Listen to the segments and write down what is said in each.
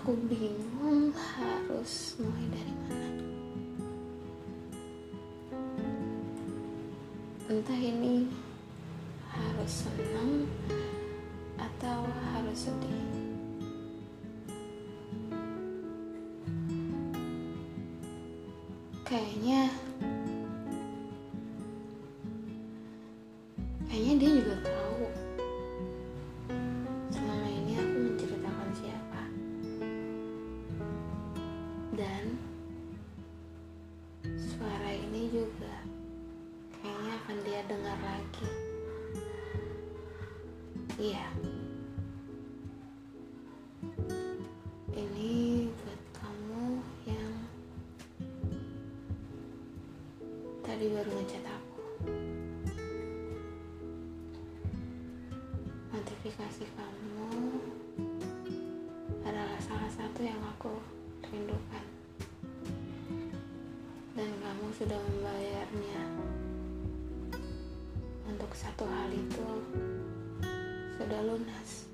aku bingung harus mulai dari mana. Entah ini harus senang atau harus sedih. Kayaknya kayaknya dia juga tahu. Iya. Ini buat kamu yang tadi baru ngechat aku. Notifikasi kamu adalah salah satu yang aku rindukan. Dan kamu sudah membayarnya. Untuk satu hal itu sudah lunas.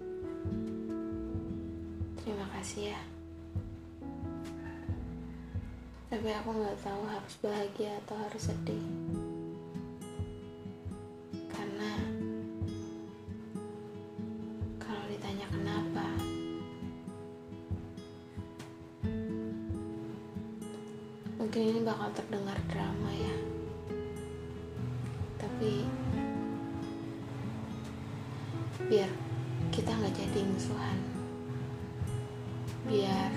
Terima kasih ya. Tapi aku nggak tahu harus bahagia atau harus sedih. Karena kalau ditanya kenapa mungkin ini bakal terdengar drama ya. Tapi biar kita nggak jadi musuhan. Biar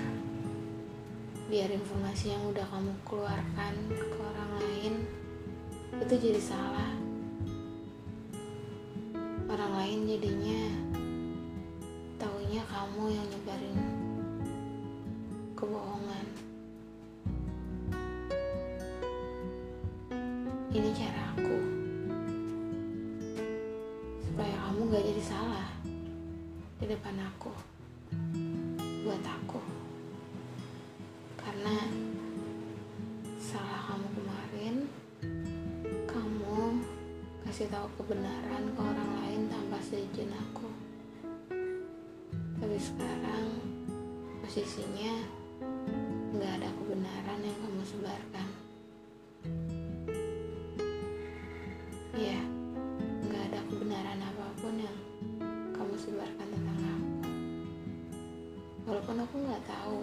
biar informasi yang udah kamu keluarkan ke orang lain itu jadi salah. Orang lain jadinya taunya kamu yang nyebarin kebohongan. Ini cara aku kamu gak jadi salah di depan aku buat aku. Karena salah kamu kemarin kamu kasih tahu kebenaran ke orang lain tanpa seizin aku. Tapi sekarang posisinya nggak ada kebenaran yang kamu sebarkan sebarkan tentang aku. Walaupun aku nggak tahu,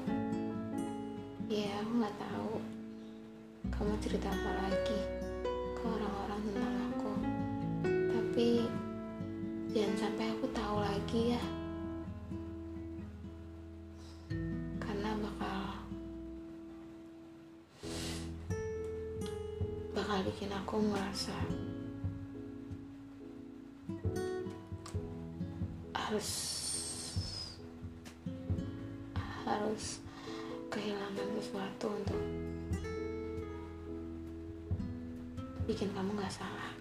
ya aku nggak tahu kamu cerita apa lagi ke orang-orang tentang aku. Tapi jangan sampai aku tahu lagi ya, karena bakal bakal bikin aku merasa harus harus kehilangan sesuatu untuk bikin kamu nggak salah.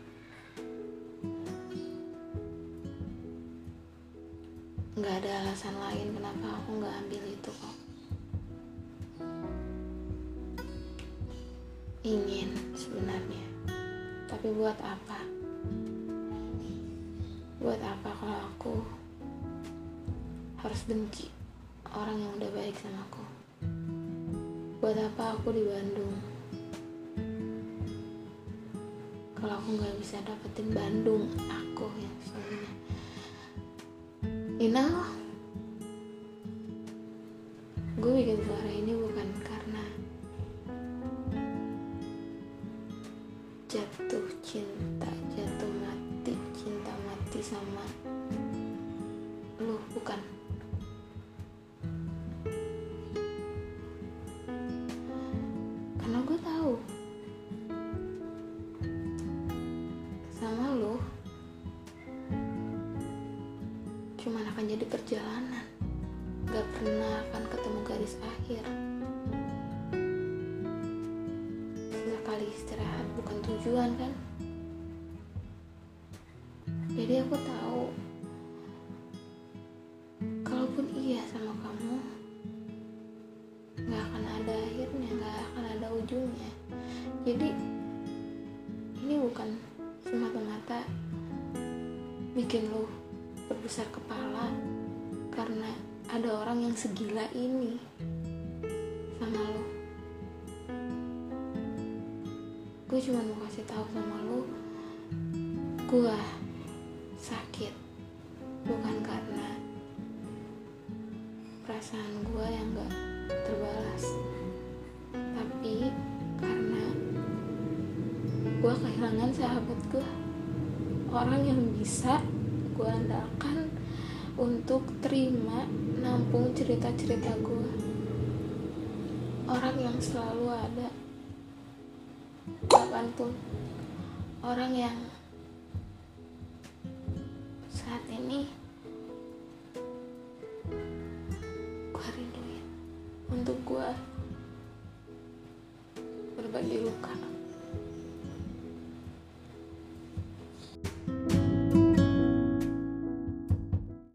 Nggak ada alasan lain kenapa aku nggak ambil itu kok. Ingin sebenarnya. Tapi buat apa? Buat apa harus benci orang yang udah baik sama aku. Buat apa aku di Bandung? Kalau aku nggak bisa dapetin Bandung aku yang sebenarnya. You know? Gue bikin suara ini bukan cuman akan jadi perjalanan. Gak pernah akan ketemu garis akhir. Sekali istirahat bukan tujuan kan? Jadi aku tahu kalaupun iya sama kamu nggak akan ada akhirnya nggak akan ada ujungnya. Jadi ini bukan semata-mata bikin lo berbesar kepala karena ada orang yang segila ini sama lo. Gue cuma mau kasih tahu sama lo gue sakit bukan karena perasaan gue yang gak terbalas tapi karena gue kehilangan sahabat gue orang yang bisa gue andalkan untuk terima nampung cerita-cerita gue orang yang selalu ada. Kapan pun. Orang yang saat ini gue rinduin. Untuk gue berbagi luka